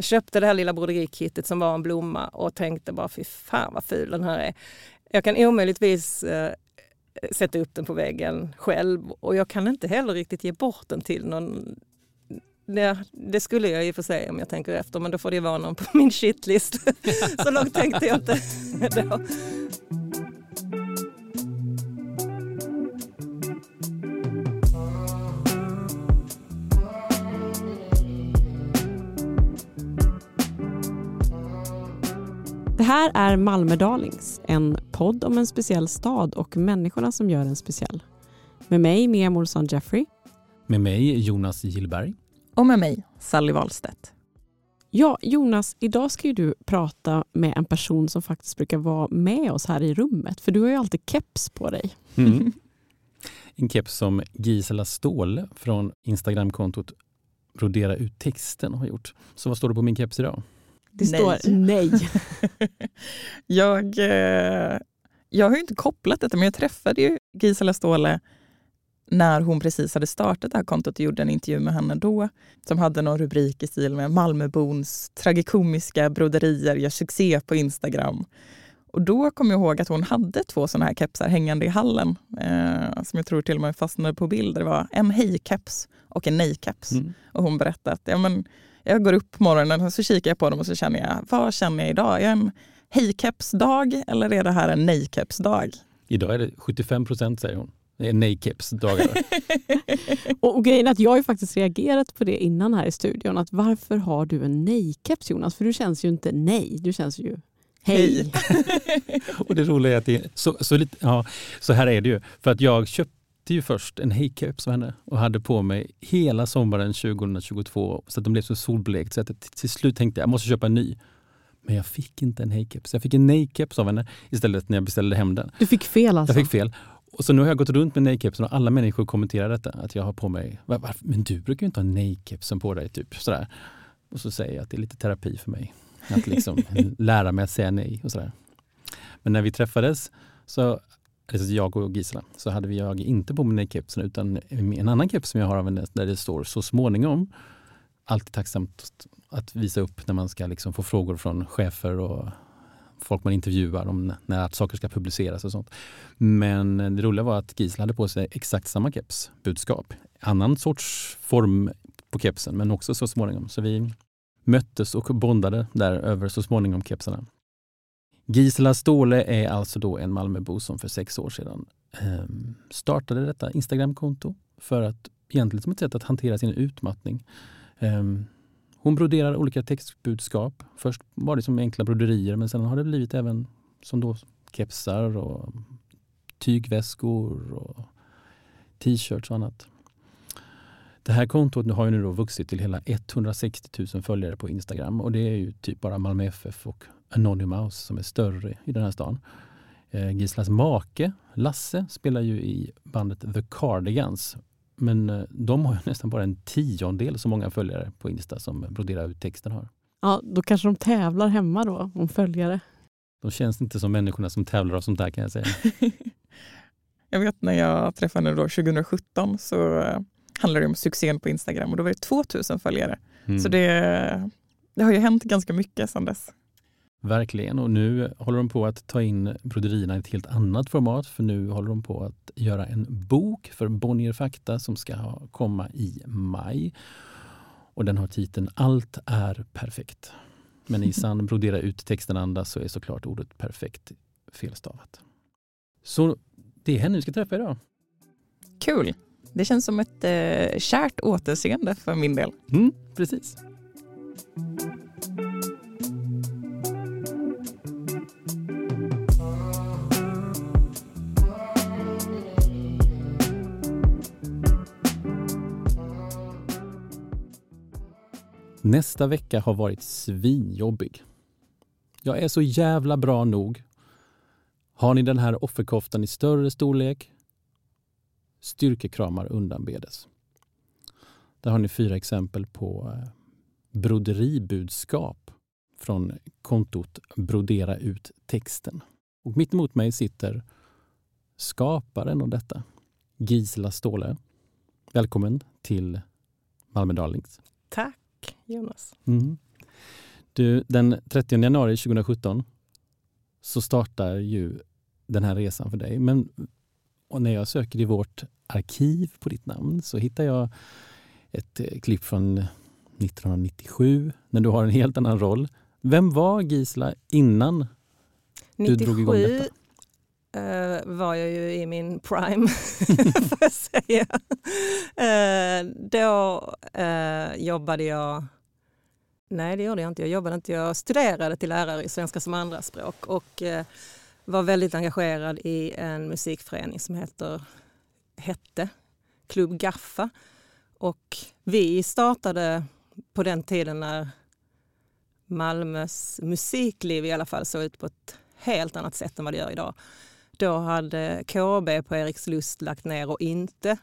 Jag köpte det här lilla broderikittet som var en blomma och tänkte bara fy fan vad ful den här är. Jag kan omöjligtvis eh, sätta upp den på väggen själv och jag kan inte heller riktigt ge bort den till någon det, det, skulle jag i och för sig om jag tänker efter men då får det vara någon på min shitlist. Så långt tänkte jag inte då. Här är Malmö Darlings, en podd om en speciell stad och människorna som gör den speciell. Med mig, Mia Molsson Jeffrey. Med mig, Jonas Gillberg. Och med mig, Sally Wahlstedt. Ja, Jonas, idag ska du prata med en person som faktiskt brukar vara med oss här i rummet. För du har ju alltid keps på dig. Mm. En keps som Gisela Ståhle från Instagramkontot Brodera ut texten har gjort. Så vad står det på min keps idag? Det nej. står nej. jag, eh, jag har inte kopplat detta, men jag träffade ju Gisela Ståhle när hon precis hade startat det här kontot och gjorde en intervju med henne då som hade någon rubrik i stil med Malmöbons tragikomiska broderier gör succé på Instagram. Och då kom jag ihåg att hon hade två sådana här kepsar hängande i hallen eh, som jag tror till och med fastnade på bilder. Det var en hej-keps och en nej-keps. Mm. Och hon berättade att ja, men, jag går upp på morgonen och så kikar jag på dem och så känner jag, vad känner jag idag? Är jag en hej-keps-dag eller är det här en nej-keps-dag? Idag är det 75 procent säger hon. Det är nej-keps-dagar. och, och grejen är att jag har faktiskt reagerat på det innan här i studion. Att varför har du en nej-keps Jonas? För du känns ju inte nej, du känns ju hej. och det roliga är att det, så, så, lite, ja, så här är det ju. För att jag köpte ju först en hejkeps av henne och hade på mig hela sommaren 2022 så att de blev så solblekt så att till slut tänkte jag jag måste köpa en ny. Men jag fick inte en hejkeps. Jag fick en nej-keps av henne istället när jag beställde hem den. Du fick fel alltså? Jag fick fel. Och så nu har jag gått runt med nej-kepsen och alla människor kommenterar detta. Att jag har på mig, men du brukar ju inte ha nej-kepsen på dig. Typ, sådär. Och så säger jag att det är lite terapi för mig. Att liksom lära mig att säga nej och sådär. Men när vi träffades, så, alltså jag och Gisela, så hade vi jag inte på mig kepsen utan en annan keps som jag har av där det står så småningom. Alltid tacksamt att visa upp när man ska liksom få frågor från chefer och folk man intervjuar om när saker ska publiceras och sånt. Men det roliga var att Gisela hade på sig exakt samma keps, budskap. Annan sorts form på kepsen men också så småningom. Så vi möttes och bondade där över så småningom kepsarna. Gisela Ståhle är alltså då en Malmöbo som för sex år sedan eh, startade detta Instagramkonto för att egentligen som ett sätt att hantera sin utmattning. Eh, hon broderar olika textbudskap. Först var det som enkla broderier men sen har det blivit även som då kepsar och tygväskor och t-shirts och annat. Det här kontot har ju nu då vuxit till hela 160 000 följare på Instagram och det är ju typ bara Malmö FF och Anonymous som är större i den här stan. Eh, Gislas make, Lasse, spelar ju i bandet The Cardigans men eh, de har nästan bara en tiondel så många följare på Insta som Brodera ut texten har. Ja, då kanske de tävlar hemma då om följare. De känns inte som människorna som tävlar av sånt där kan jag säga. jag vet när jag träffade henne då 2017 så eh, handlade det om succén på Instagram och då var det 2000 följare. Mm. Så det, det har ju hänt ganska mycket sedan dess. Verkligen, och nu håller de på att ta in broderierna i ett helt annat format. För nu håller de på att göra en bok för Bonnier Fakta som ska komma i maj. Och den har titeln Allt är perfekt. Men i sann brodera ut texten-anda så är såklart ordet perfekt felstavat. Så det är henne vi ska träffa idag. Kul! Det känns som ett eh, kärt återseende för min del. Mm, precis. Nästa vecka har varit svinjobbig. Jag är så jävla bra nog. Har ni den här offerkoftan i större storlek? Styrkekramar undanbedes. Där har ni fyra exempel på eh, broderibudskap från kontot Brodera ut texten. Och mitt emot mig sitter skaparen av detta, Gisela Ståhle. Välkommen till Malmö Darlings. Tack. Jonas. Mm. Du, den 30 januari 2017 så startar ju den här resan för dig. Men när jag söker i vårt arkiv på ditt namn så hittar jag ett eh, klipp från 1997 när du har en helt annan roll. Vem var Gisla innan 97 du drog igång detta? eh, var jag ju i min prime, får jag säga. Eh, då jobbade jag... Nej, det gjorde jag inte. Jag jobbade inte. Jag studerade till lärare i svenska som andraspråk och eh, var väldigt engagerad i en musikförening som heter, hette Klubb Gaffa. Och vi startade på den tiden när Malmös musikliv i alla fall såg ut på ett helt annat sätt än vad det gör idag. Då hade KB på Erikslust lagt ner och inte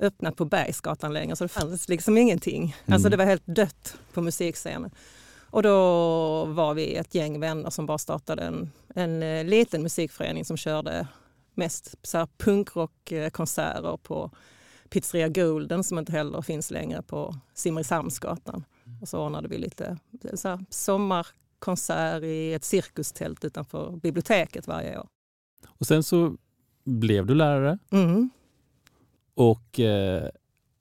öppnat på Bergsgatan längre så det fanns liksom ingenting. Mm. Alltså det var helt dött på musikscenen. Och då var vi ett gäng vänner som bara startade en, en eh, liten musikförening som körde mest så här punkrockkonserter på Pizzeria Golden som inte heller finns längre på Simrishamnsgatan. Och så ordnade vi lite så här, sommarkonsert i ett cirkustält utanför biblioteket varje år. Och sen så blev du lärare Mm. Och eh,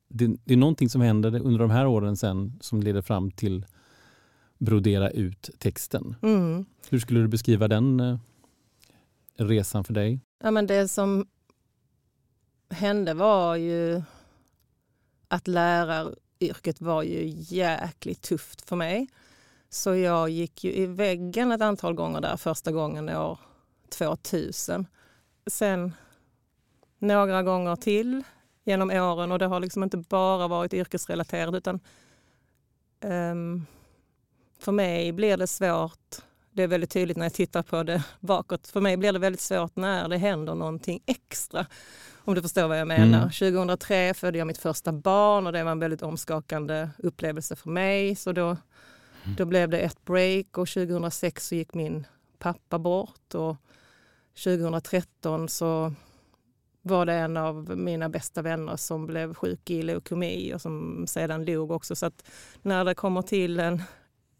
det, det är någonting som händer under de här åren sen som leder fram till brodera ut texten. Mm. Hur skulle du beskriva den eh, resan för dig? Ja, men det som hände var ju att läraryrket var ju jäkligt tufft för mig. Så jag gick ju i väggen ett antal gånger där första gången år 2000. Sen några gånger till genom åren och det har liksom inte bara varit yrkesrelaterat utan ehm, för mig blir det svårt det är väldigt tydligt när jag tittar på det bakåt. För mig blir det väldigt svårt när det händer någonting extra. Om du förstår vad jag menar. Mm. 2003 födde jag mitt första barn och det var en väldigt omskakande upplevelse för mig. Så då, då blev det ett break och 2006 så gick min pappa bort. Och 2013 så var det en av mina bästa vänner som blev sjuk i leukemi och som sedan dog också. Så att när det kommer till en,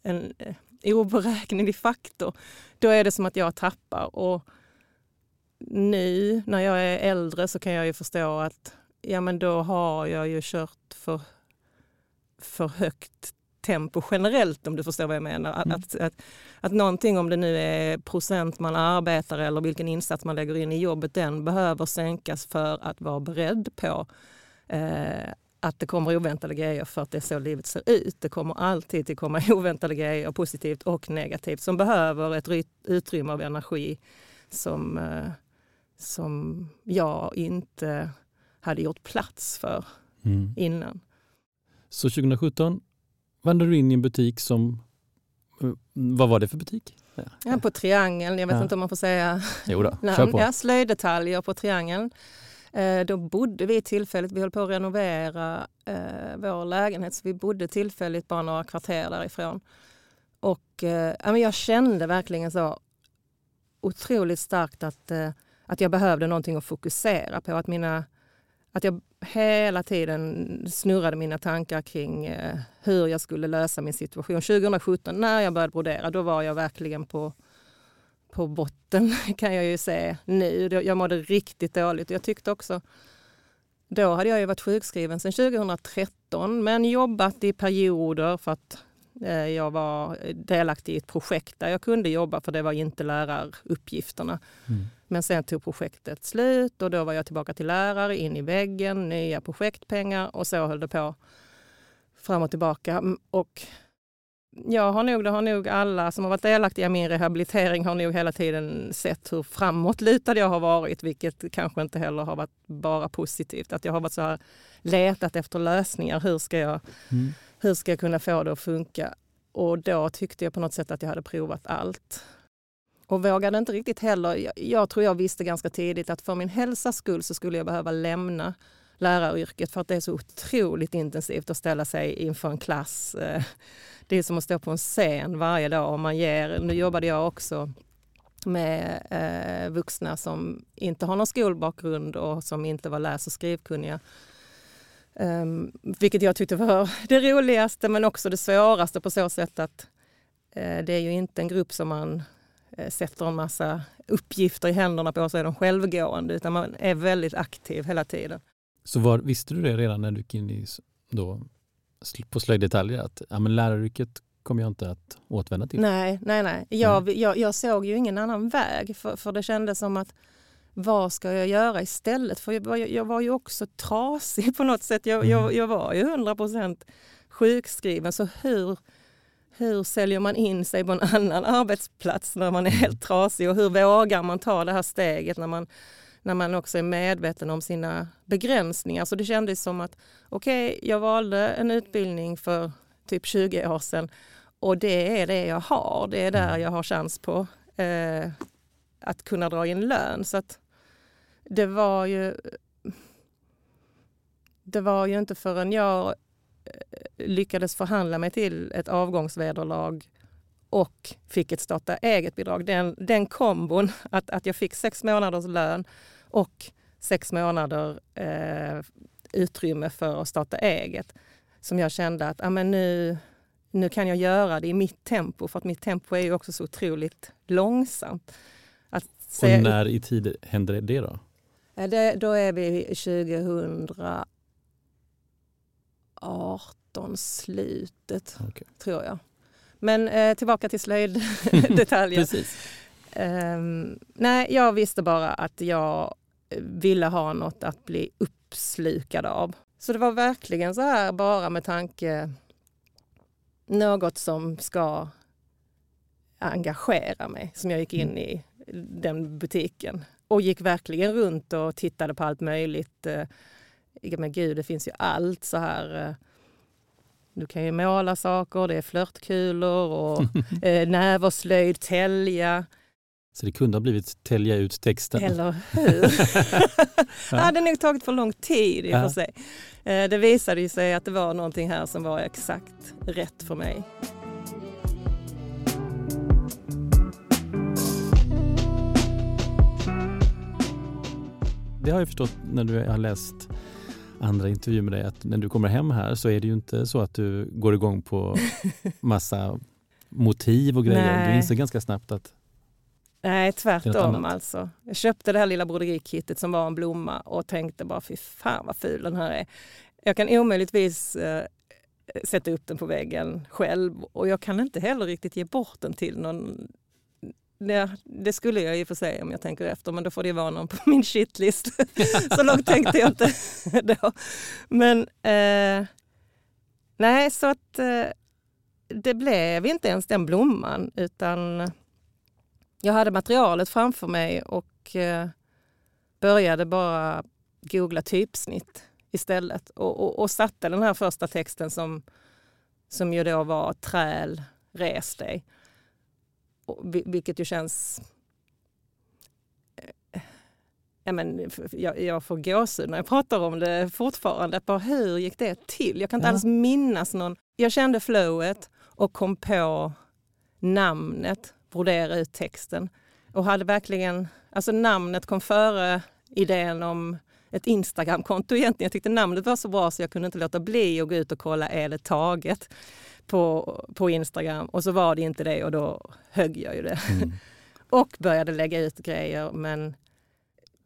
en eh, oberäknelig faktor, då är det som att jag tappar. Och nu när jag är äldre så kan jag ju förstå att ja, men då har jag ju kört för, för högt tempo generellt om du förstår vad jag menar. Att, Mm. att, att, att någonting om det nu är procent man arbetar eller vilken insats man lägger in i jobbet, den behöver sänkas för att vara beredd på eh, att det kommer oväntade grejer för att det är så livet ser ut. Det kommer alltid att komma oväntade grejer, positivt och negativt, som behöver ett ry- utrymme av energi som, eh, som jag inte hade gjort plats för Mm. innan. Så 2017 vandrade du in i en butik som... eh, Vad var det för butik? Ja. På Triangeln, jag vet Ja. inte om man får säga Jo då, kör namn. på. Ja, slöjdetaljer på Triangeln. Eh, då bodde vi tillfälligt, vi höll på att renovera eh, vår lägenhet så vi bodde tillfälligt bara några kvarter därifrån. Och eh, jag kände verkligen så otroligt starkt att, eh, att jag behövde någonting att fokusera på. Att, mina, att jag hela tiden snurrade mina tankar kring eh, hur jag skulle lösa min situation. 2017 när jag började brodera, då var jag verkligen på på botten kan jag ju se nu. Jag mådde riktigt dåligt. Jag tyckte också, då hade jag ju varit sjukskriven sedan 2013 men jobbat i perioder för att jag var delaktig i ett projekt där jag kunde jobba för det var inte läraruppgifterna. Mm. Men sen tog projektet slut och då var jag tillbaka till lärare, in i väggen, nya projektpengar och så höll det på fram och tillbaka. Mm, Och jag har nog, det har nog alla som har varit delaktiga i min rehabilitering har nog hela tiden sett hur framåtlutad jag har varit, vilket kanske inte heller har varit bara positivt. Att jag har varit så här letat efter lösningar. Hur ska jag, Mm hur ska jag kunna få det att funka? Och då tyckte jag på något sätt att jag hade provat allt. Och vågade inte riktigt heller. Jag, jag tror jag visste ganska tidigt att för min hälsas skull så skulle jag behöva lämna läraryrket för att det är så otroligt intensivt att ställa sig inför en klass. Eh, det är som att stå på en scen varje dag. Och man ger, nu jobbade jag också med eh, vuxna som inte har någon skolbakgrund och som inte var läs och skrivkunniga. Um, vilket jag tyckte var det roligaste men också det svåraste på så sätt att Eh, det är ju inte en grupp som man eh, sätter en massa uppgifter i händerna på så är de självgående utan man är väldigt aktiv hela tiden. Så var, visste du det redan när du gick in i, då, på slöjddetaljer att ja, men läraryrket kommer jag inte att återvända till? Nej, nej, nej. Jag, jag, jag såg ju ingen annan väg för, för det kändes som att vad ska jag göra istället? För jag, jag var ju också trasig på något sätt. Jag, mm. jag, jag var ju 100 procent sjukskriven. Så hur, hur säljer man in sig på en annan arbetsplats när man är mm. helt trasig? Och hur vågar man ta det här steget när man, när man också är medveten om sina begränsningar? Så det kändes som att okej, okay, jag valde en utbildning för typ 20 år sedan och det är det jag har. Det är där mm. jag har chans på eh, att kunna dra in lön. Så att det var ju... Det var ju inte förrän jag eh, lyckades förhandla mig till ett avgångsvederlag och fick ett starta eget-bidrag. Den, den kombon, att, att jag fick sex månaders lön och sex månader eh, utrymme för att starta eget, som jag kände att ah, men nu, nu kan jag göra det i mitt tempo, för att mitt tempo är ju också så otroligt långsamt. Att och när i tid hände det då? Det, då är vi 2018 slutet, okay. tror jag. Men eh, tillbaka till slöjddetaljer. um, nej, jag visste bara att jag ville ha något att bli uppslukad av. Så det var verkligen så här bara med tanke något som ska engagera mig som jag gick in mm. i den butiken och gick verkligen runt och tittade på allt möjligt. Eh, men gud, det finns ju allt så här. Eh, du kan ju måla saker, det är flörtkulor och eh, näverslöjd, tälja. Så det kunde ha blivit tälja ut texten. Eller hur? ja. hade nog tagit för lång tid i och för sig. Det visade ju sig att det var någonting här som var exakt rätt för mig. Det har jag förstått när du har läst andra intervjuer med dig att när du kommer hem här så är det ju inte så att du går igång på massa motiv och grejer. Nej. Du inser ganska snabbt att Nej, tvärtom alltså. Jag köpte det här lilla broderikittet som var en blomma och tänkte bara fy fan vad ful den här är. Jag kan omöjligtvis eh, sätta upp den på väggen själv och jag kan inte heller riktigt ge bort den till någon det, det, skulle jag i och för sig om jag tänker efter, men då får det vara någon på min shitlist. så långt tänkte jag inte då. Men eh, nej, så att eh, det blev inte ens den blomman utan jag hade materialet framför mig och eh, började bara googla typsnitt istället och, och, och, satte den här första texten som, som ju då var träl, res dig vilket ju känns... Eh, ja, men, jag, jag får gåshud när jag pratar om det fortfarande. Bara, hur gick det till? Jag kan inte ja. alls minnas någon... Jag kände flowet och kom på namnet, brodera ut texten. Och hade verkligen... Alltså namnet kom före idén om ett Instagramkonto egentligen. Jag tyckte namnet var så bra så jag kunde inte låta bli att gå ut och kolla, är det taget? på, på Instagram och så var det inte det och då högg jag ju det. Mm. och började lägga ut grejer men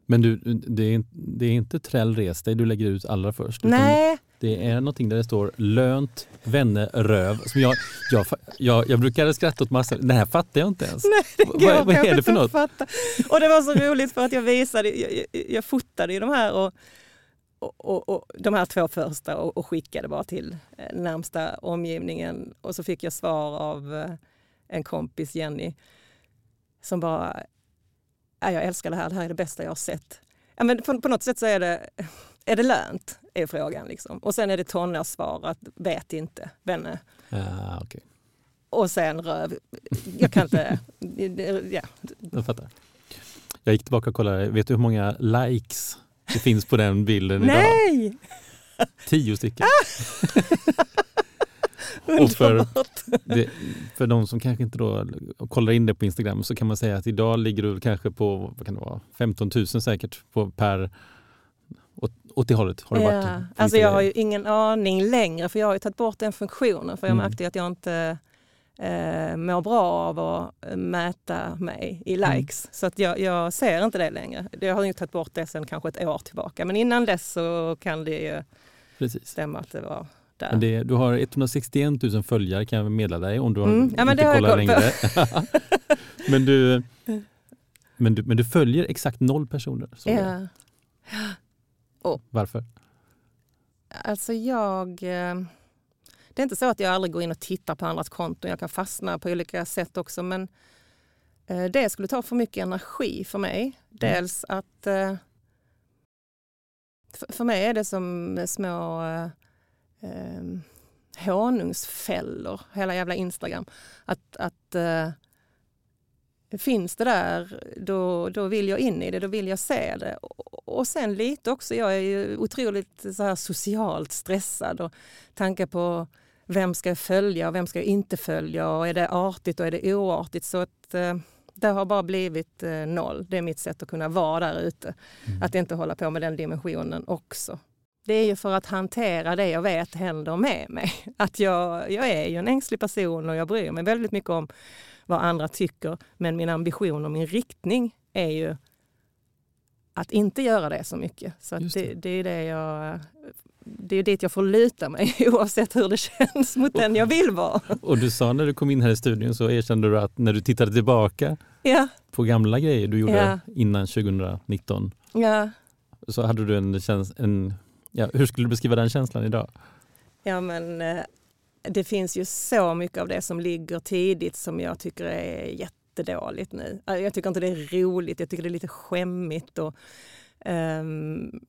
men du, det är, det är inte Träll res dig du lägger ut allra först? Nej. Det är någonting där det står lönt, vänner, röv. Som jag, jag, jag, jag brukar skratta åt massa, det här fattar jag inte ens. Nej, det går vad, vad är det för något? Fatta. Och det var så roligt för att jag visade, jag, jag fotade ju de här och och, och, och, de här två första och, och, skickade bara till eh, närmsta omgivningen. Och så fick jag svar av eh, en kompis, Jenny, som bara, jag älskar det här, det här är det bästa jag har sett. Ja, men på, på något sätt så är det, är det lönt, är frågan. Liksom. Och sen är det tonårssvar, att vet inte, vänner. Ah, okay. Och sen röv. Jag kan inte... ja. Jag fattar. Jag gick tillbaka och kollade, vet du hur många likes det finns på den bilden idag. Nej! Tio stycken. och för, det, för de som kanske inte då kollar in det på Instagram så kan man säga att idag ligger du kanske på vad kan det vara, 15 000 säkert på, per åt, det hållet har det ja. varit. Alltså jag har ju ingen aning längre för jag har ju tagit bort den funktionen för jag mm. märkte att jag inte eh, mår bra av att mäta mig i Mm. likes. Så att jag, jag ser inte det längre. Jag har ju tagit bort det sedan kanske ett år tillbaka. Men innan dess så kan det ju Precis. stämma att det var där. Men det, du har 161 000 följare kan jag meddela dig om du Mm. Ja, men inte det har jag kollar koll längre. men, du, men, du, men du följer exakt noll personer. Så ja. Varför? Alltså jag... eh, Det är inte så att jag aldrig går in och tittar på andras konton. Jag kan fastna på olika sätt också. Men eh, det skulle ta för mycket energi för mig. Dels att... eh, för- mig är det som små eh, honungsfällor, hela jävla Instagram. Att, att eh, finns det där, då, då vill jag in i det, då vill jag se det. Och, och sen lite också, jag är ju otroligt så här socialt stressad och tankar på vem ska jag följa och vem ska jag inte följa och är det artigt och är det oartigt? Så att eh, det har bara blivit eh, noll. Det är mitt sätt att kunna vara där ute. Mm. Att inte hålla på med den dimensionen också. Det är ju för att hantera det jag vet händer med mig. Att jag, jag är ju en ängslig person och jag bryr mig väldigt mycket om vad andra tycker. Men min ambition och min riktning är ju att inte göra det så mycket. Så det. det. Det, är det jag... Det är dit jag får luta mig oavsett hur det känns mot den jag vill vara. Och du sa när du kom in här i studion så erkände du att när du tittade tillbaka Ja, på gamla grejer du gjorde Ja. innan 2019 ja. så hade du en, käns- en ja, hur skulle du beskriva den känslan idag? Ja, men eh, det finns ju så mycket av det som ligger tidigt som jag tycker är jättedåligt nu. Eh, Jag tycker inte det är roligt, jag tycker det är lite skämmigt. Och, ehm,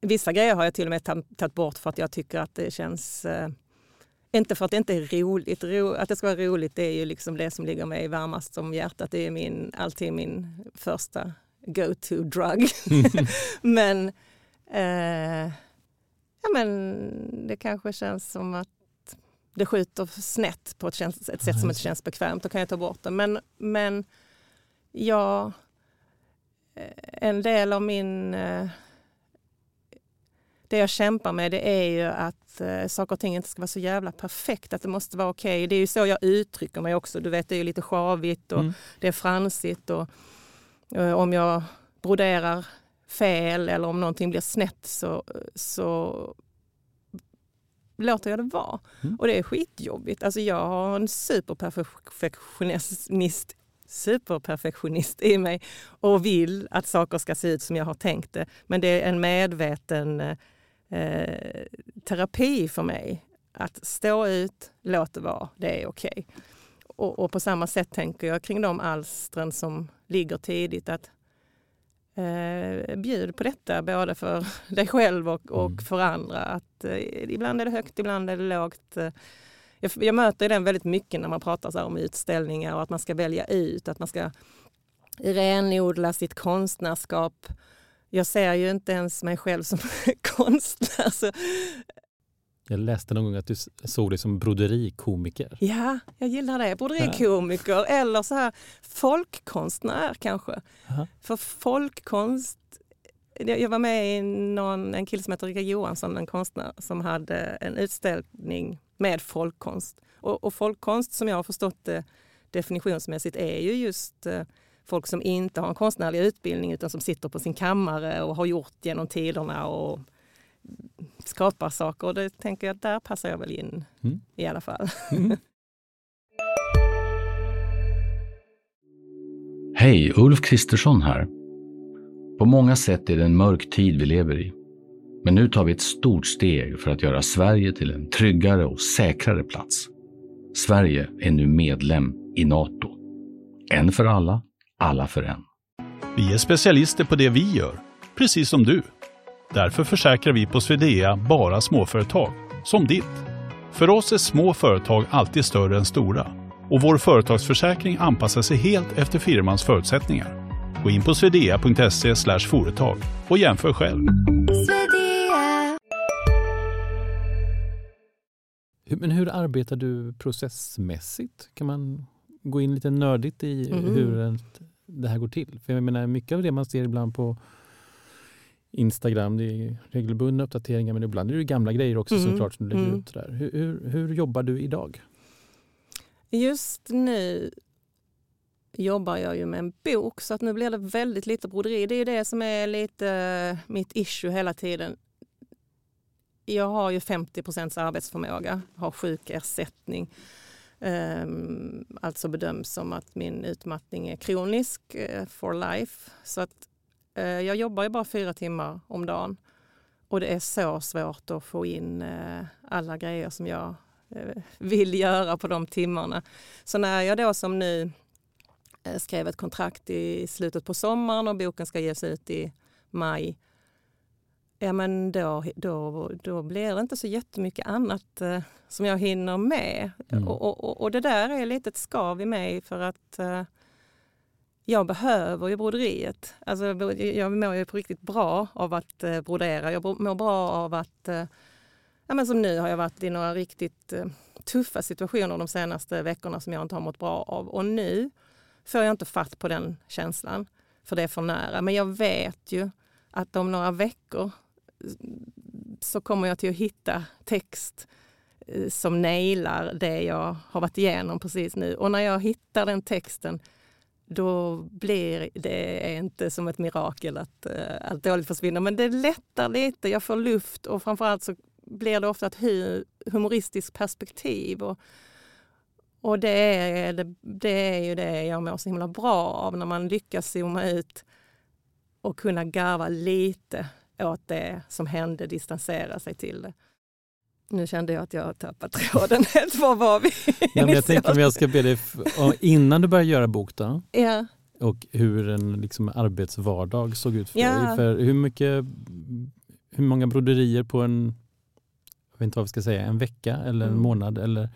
vissa grejer har jag till och med tagit bort för att jag tycker att det känns... eh, inte för att det inte är roligt. Ro, att det ska vara roligt det är ju liksom det som ligger mig varmast om hjärtat. Det är min, alltid min första go-to-drug. men Eh, ja, men det kanske känns som att det skjuter snett på ett, käns- ett sätt som inte känns bekvämt. Då kan jag ta bort det. Men, men ja, eh, en del av min... Eh, det jag kämpar med det är ju att eh, saker och ting inte ska vara så jävla perfekt. Att det måste vara okej. Det är ju så jag uttrycker mig också. Du vet, det är ju lite sjavigt och Mm. det är fransigt. Och, om jag broderar fel eller om någonting blir snett så, så låter jag det vara. Mm. Och det är skitjobbigt. Alltså jag har en superperfektionist superperfektionist i mig och vill att saker ska se ut som jag har tänkt det. Men det är en medveten eh, terapi för mig. Att stå ut, låt det vara, det är okej. Och, och på samma sätt tänker jag kring de alstren som ligger tidigt. att eh, Bjud på detta både för dig själv och, och Mm. för andra. Att, eh, ibland är det högt, ibland är det lågt. Eh, Jag, jag möter den väldigt mycket när man pratar om utställningar och att man ska välja ut, att man ska renodla sitt konstnärskap. Jag ser ju inte ens mig själv som konstnär. Så Jag läste någon gång att du såg dig som broderikomiker. Ja, jag gillar det. Broderikomiker eller så här folkkonstnär kanske. Aha. För folkkonst... Jag jag var med i någon, en kille som heter Rickard Johansson, en konstnär, som hade en utställning med folkkonst. Och, och folkkonst som jag har förstått det definitionsmässigt är ju just eh, folk som inte har en konstnärlig utbildning utan som sitter på sin kammare och har gjort genom tiderna och skapar saker. Och det tänker jag, där passar jag väl in Mm. i alla fall. Hej, Ulf Kristersson här. På många sätt är det en mörk tid vi lever i. Men nu tar vi ett stort steg för att göra Sverige till en tryggare och säkrare plats. Sverige är nu medlem i Nato. En för alla, alla för en. Vi är specialister på det vi gör, precis som du. Därför försäkrar vi på Swedea bara småföretag, som ditt. För oss är små företag alltid större än stora och vår företagsförsäkring anpassar sig helt efter firmans förutsättningar. Gå in på swedea.se företag och jämför själv. Men hur arbetar du processmässigt? Kan man gå in lite nördigt i Mhm. hur det här går till? För jag menar mycket av det man ser ibland på Instagram, det är regelbundna uppdateringar men ibland är det gamla grejer också Mm. såklart som du lägger Mm. ut. Där. Hur, hur, hur jobbar du idag? Just nu jobbar jag ju med en bok så att nu blir det väldigt lite broderi. Det är det som är lite eh, mitt issue hela tiden. Jag har ju 50% arbetsförmåga, har sjukersättning. Um, alltså bedöms som att min utmattning är kronisk uh, for life. Så att jag jobbar ju bara fyra timmar om dagen. Och det är så svårt att få in uh, alla grejer som jag vill göra på de timmarna. Så när jag då som nu skrev ett kontrakt i slutet på sommaren och boken ska ges ut i maj ja men då, då, då blir det inte så jättemycket annat eh, som jag hinner med. Mm. Och, och, och, det där är lite ett skav i mig för att eh, jag behöver ju broderiet. Alltså, jag mår ju på riktigt bra av att eh, brodera. Jag mår bra av att... Eh, ja, men som nu har jag varit i några riktigt eh, tuffa situationer de senaste veckorna som jag inte har mått bra av. Och nu får jag inte fatt på den känslan, för det är för nära. Men jag vet ju att om några veckor så kommer jag till att hitta text som nailar det jag har varit igenom precis nu. Och när jag hittar den texten då blir det inte som ett mirakel att uh, allt dåligt försvinner. Men det lättar lite, jag får luft och framförallt så blir det ofta ett humoristiskt perspektiv. Och, och det, är, det, det är ju det jag mår så himla bra av, när man lyckas zooma ut och kunna garva lite åt det som hände, distansera sig till det. Nu kände jag att jag har tappat tråden helt. Var var vi? Ja, men jag tänker om jag ska be dig, innan du började göra bok då, ja. och hur en liksom, arbetsvardag såg ut för ja. dig. För hur, mycket, hur många broderier på en, jag vet inte vad vi ska säga, en vecka eller en mm. månad? Eller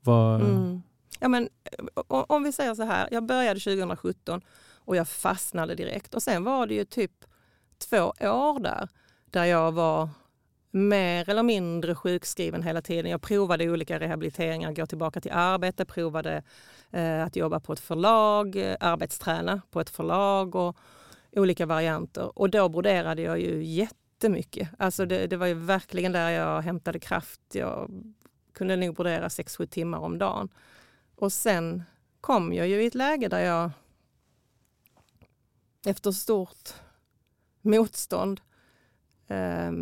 vad... Mm. Ja, men, om vi säger så här, jag började 2017 och jag fastnade direkt och sen var det ju typ två år där, där jag var mer eller mindre sjukskriven hela tiden. Jag provade olika rehabiliteringar, gå tillbaka till arbete, provade eh, att jobba på ett förlag, eh, arbetsträna på ett förlag och olika varianter. Och då broderade jag ju jättemycket. Alltså det, det var ju verkligen där jag hämtade kraft. Jag kunde nog brodera 6-7 timmar om dagen. Och sen kom jag ju i ett läge där jag efter stort motstånd eh,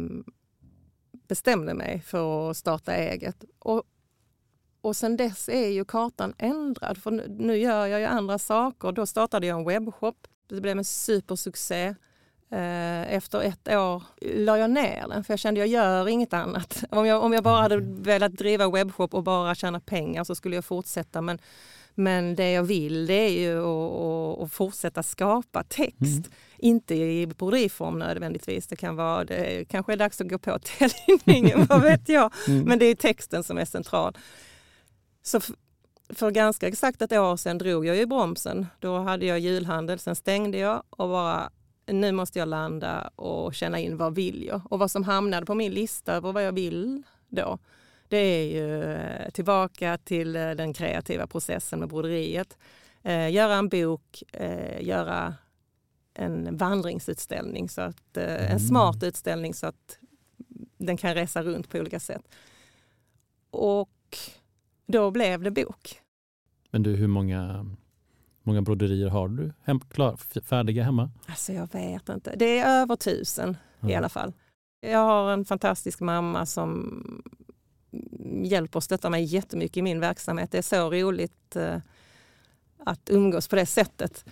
bestämde mig för att starta eget. Och, och sen dess är ju kartan ändrad, för nu, gör jag ju andra saker. Då startade jag en webbshop. Det blev en supersuccé. Eh, efter ett år la jag ner den för jag kände att jag gör inget annat. Om jag, om jag bara hade velat driva webbshop och bara tjäna pengar så skulle jag fortsätta. Men men det jag vill det är ju att, att fortsätta skapa text. Mm. Inte i broderiform nödvändigtvis. Det kan vara, det kanske är dags att gå på täljningen, vad vet jag. Mm. Men det är texten som är central. Så för ganska exakt ett år sedan drog jag i bromsen. Då hade jag julhandel, sen stängde jag och bara nu måste jag landa och känna in vad vill jag? Och vad som hamnade på min lista över vad jag vill då det är ju eh, tillbaka till eh, den kreativa processen med broderiet. Eh, göra en bok, göra en vandringsutställning, så att, en mm. smart utställning så att den kan resa runt på olika sätt. Och då blev det bok. Men du, hur många, många broderier har du hem, klar, färdiga hemma? Alltså jag vet inte. Det är över tusen mm. i alla fall. Jag har en fantastisk mamma som hjälper och stöttar mig jättemycket i min verksamhet. Det är så roligt eh, att umgås på det sättet.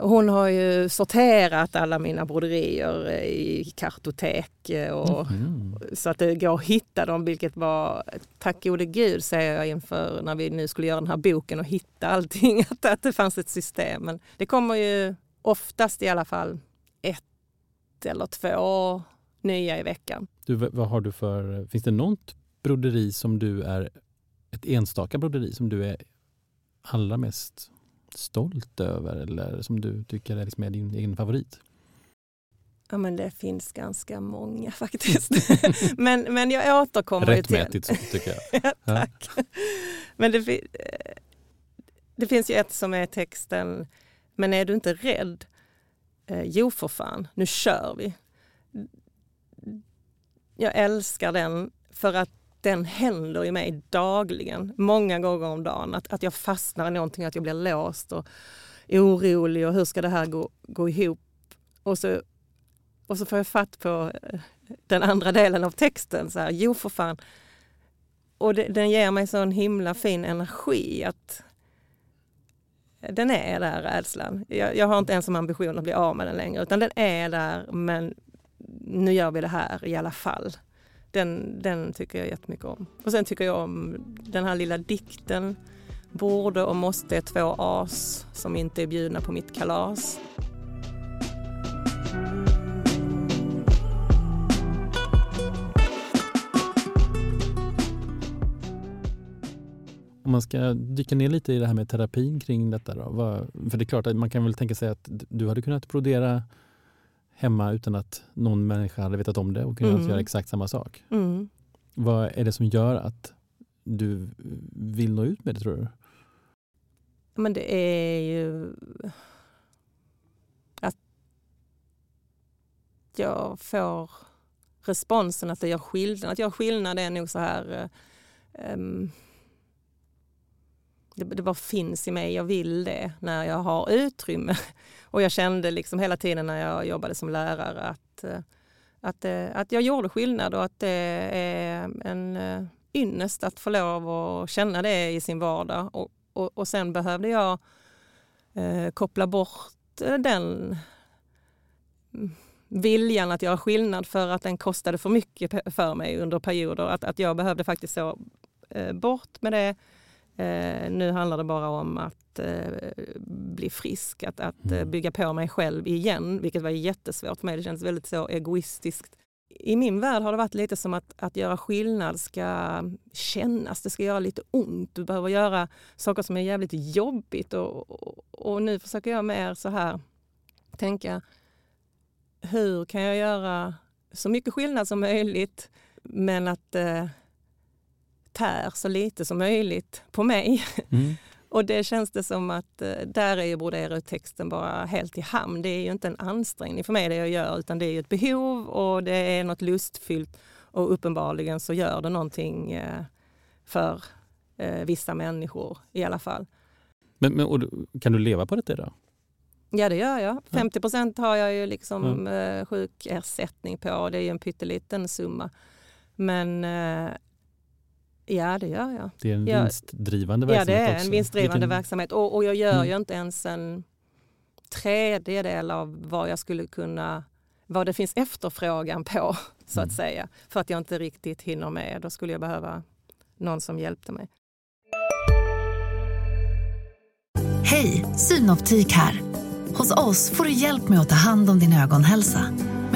Hon har ju sorterat alla mina broderier i kartotek eh, och, mm. så att det går att hitta dem, vilket var, tack gode gud säger jag inför när vi nu skulle göra den här boken och hitta allting, att, att det fanns ett system. Men det kommer ju oftast i alla fall ett eller två nya i veckan. Du, vad har du för, finns det något broderi som du är, ett enstaka broderi som du är allra mest stolt över eller som du tycker är, liksom är din egen favorit? Ja, men det finns ganska många faktiskt. men, men jag återkommer Rättmätigt så tycker jag. ja, tack. Men det, det finns ju ett som är texten Men är du inte rädd? Eh, jo för fan, nu kör vi. Jag älskar den för att den händer i mig dagligen, många gånger om dagen. Att, att jag fastnar i någonting, att jag blir låst och orolig och hur ska det här gå, gå ihop? Och så, och så får jag fatt på eh, den andra delen av texten. Så här, jo för fan. Och det, den ger mig sån himla fin energi att den är där rädslan. Jag, jag har inte ens som ambition att bli av med den längre utan den är där men nu gör vi det här i alla fall. Den, den tycker jag jättemycket om. Och sen tycker jag om den här lilla dikten Borde och måste är två as som inte är bjudna på mitt kalas. Om man ska dyka ner lite i det här med terapin kring detta. Då, för det är klart att man kan väl tänka sig att du hade kunnat brodera hemma utan att någon människa hade vetat om det och kunnat Mm. göra exakt samma sak. Mm. Vad är det som gör att du vill nå ut med det tror du? Men det är ju att jag får responsen att det gör skillnad. Att göra skillnad är nog så här... ehm, det, det bara finns i mig, jag vill det när jag har utrymme. Och jag kände liksom hela tiden när jag jobbade som lärare att, eh, att, eh, att jag gjorde skillnad och att det är en eh, ynnest att få lov att känna det i sin vardag. Och, och, och sen behövde jag eh, koppla bort den mm, viljan att göra skillnad för att den kostade för mycket för mig under perioder. Att, att jag behövde faktiskt så eh, bort med det. Eh, nu handlar det bara om att eh, bli frisk, att, att eh, Mm. bygga på mig själv igen, vilket var jättesvårt för mig. Det kändes väldigt så egoistiskt. I min värld har det varit lite som att, att göra skillnad ska kännas, det ska göra lite ont. Du behöver göra saker som är jävligt jobbigt och, och, och nu försöker jag mer så här tänka, hur kan jag göra så mycket skillnad som möjligt men att eh, tär så lite som möjligt på mig. Mm. Och det känns det som att eh, där är ju brodera ut texten bara helt i hamn. Det är ju inte en ansträngning för mig det jag gör utan det är ju ett behov och det är något lustfyllt och uppenbarligen så gör det någonting eh, för eh, vissa människor i alla fall. Men, men, kan du leva på detta idag? Ja det gör jag. Ja. 50 procent har jag ju liksom eh, sjukersättning på och det är ju en pytteliten summa. Men ja det gör jag. Det är en Ja. vinstdrivande Ja, verksamhet det är också. en vinstdrivande Vilken- verksamhet. Och, och jag gör Mm. ju inte ens en tredjedel av vad jag skulle kunna, vad det finns efterfrågan på, så Mm. att säga. För att jag inte riktigt hinner med. Då skulle jag behöva någon som hjälpte mig. Hej, Synoptik här. Hos oss får du hjälp med att ta hand om din ögonhälsa.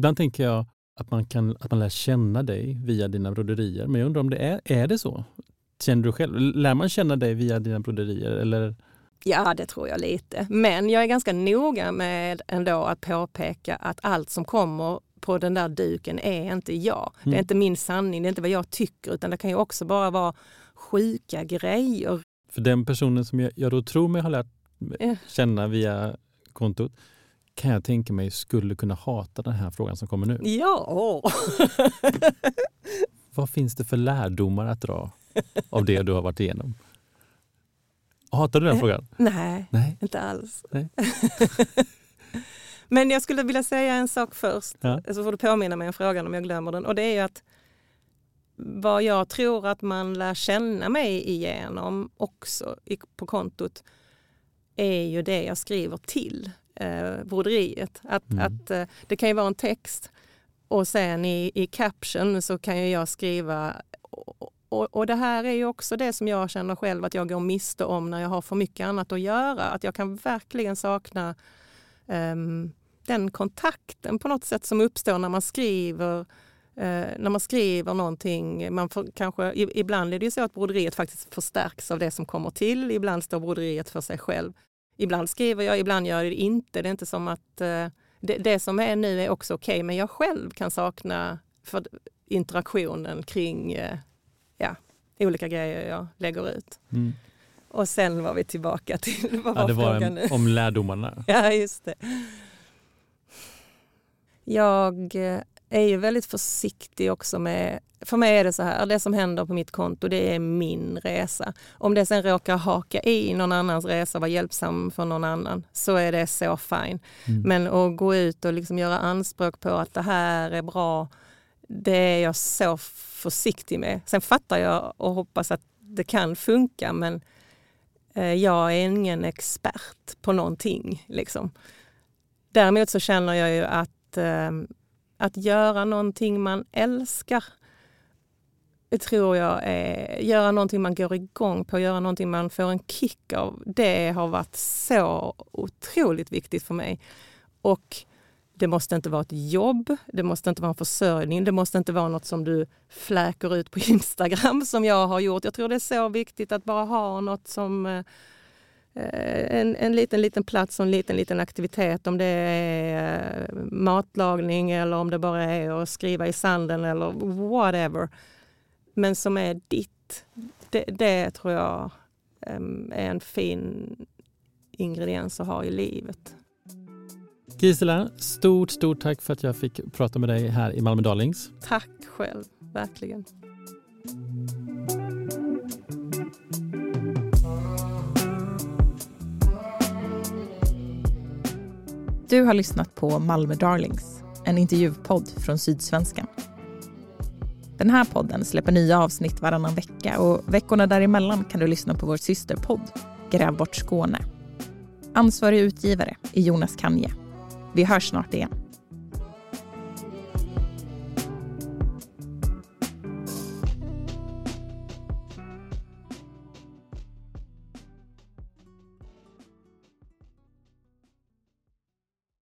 Ibland tänker jag att man, kan, att man lär känna dig via dina broderier. Men jag undrar om det är, är det så? Känner du själv? Lär man känna dig via dina broderier? Eller? Ja, det tror jag lite. Men jag är ganska noga med ändå att påpeka att allt som kommer på den där duken är inte jag. Det Mm. är inte min sanning, det är inte vad jag tycker utan det kan ju också bara vara sjuka grejer. För den personen som jag, jag då tror mig ha lärt känna via kontot kan jag tänka mig skulle kunna hata den här frågan som kommer nu. Ja! Vad finns det för lärdomar att dra av det du har varit igenom? Hatar du den Eh. frågan? Nej, Nej. inte alls. Nej. Men jag skulle vilja säga en sak först, Ja. så får du påminna mig om frågan om jag glömmer den. Och det är ju att vad jag tror att man lär känna mig igenom också på kontot är ju det jag skriver till eh, broderiet. Att, Mm. att, eh, det kan ju vara en text och sen i, i caption så kan ju jag skriva och, och, och det här är ju också det som jag känner själv att jag går miste om när jag har för mycket annat att göra. Att jag kan verkligen sakna ehm, den kontakten på något sätt som uppstår när man skriver Eh, när man skriver någonting, man får kanske, ibland är det ju så att broderiet faktiskt förstärks av det som kommer till. Ibland står broderiet för sig själv. Ibland skriver jag, ibland gör jag det inte. Det är inte som att eh, det, det som är nu är också okej, okay, men jag själv kan sakna för interaktionen kring eh, ja, olika grejer jag lägger ut. Mm. Och sen var vi tillbaka till vad ja, det var en, om lärdomarna. ja, just det. Jag eh, är ju väldigt försiktig också med... För mig är det så här, det som händer på mitt konto det är min resa. Om det sen råkar haka i någon annans resa, vara hjälpsam för någon annan, så är det så fine. Mm. Men att gå ut och liksom göra anspråk på att det här är bra, det är jag så försiktig med. Sen fattar jag och hoppas att det kan funka, men eh, jag är ingen expert på någonting. Liksom. Däremot så känner jag ju att eh, att göra någonting man älskar eh, tror jag är göra någonting man går igång på, göra någonting man får en kick av. Det har varit så otroligt viktigt för mig. Och det måste inte vara ett jobb, det måste inte vara en försörjning, det måste inte vara något som du fläker ut på Instagram som jag har gjort. Jag tror det är så viktigt att bara ha något som Eh, en, en liten, liten plats och en liten, liten aktivitet. Om det är eh, matlagning eller om det bara är att skriva i sanden eller whatever. Men som är ditt. Det, det tror jag är en fin ingrediens att ha i livet. Gisela, stort, stort tack för att jag fick prata med dig här i Malmö Darlings. Tack själv, verkligen. Du har lyssnat på Malmö Darlings, en intervjupodd från Sydsvenskan. Den här podden släpper nya avsnitt varannan vecka och veckorna däremellan kan du lyssna på vår systerpodd Gräv bort Skåne. Ansvarig utgivare är Jonas Kanje. Vi hörs snart igen.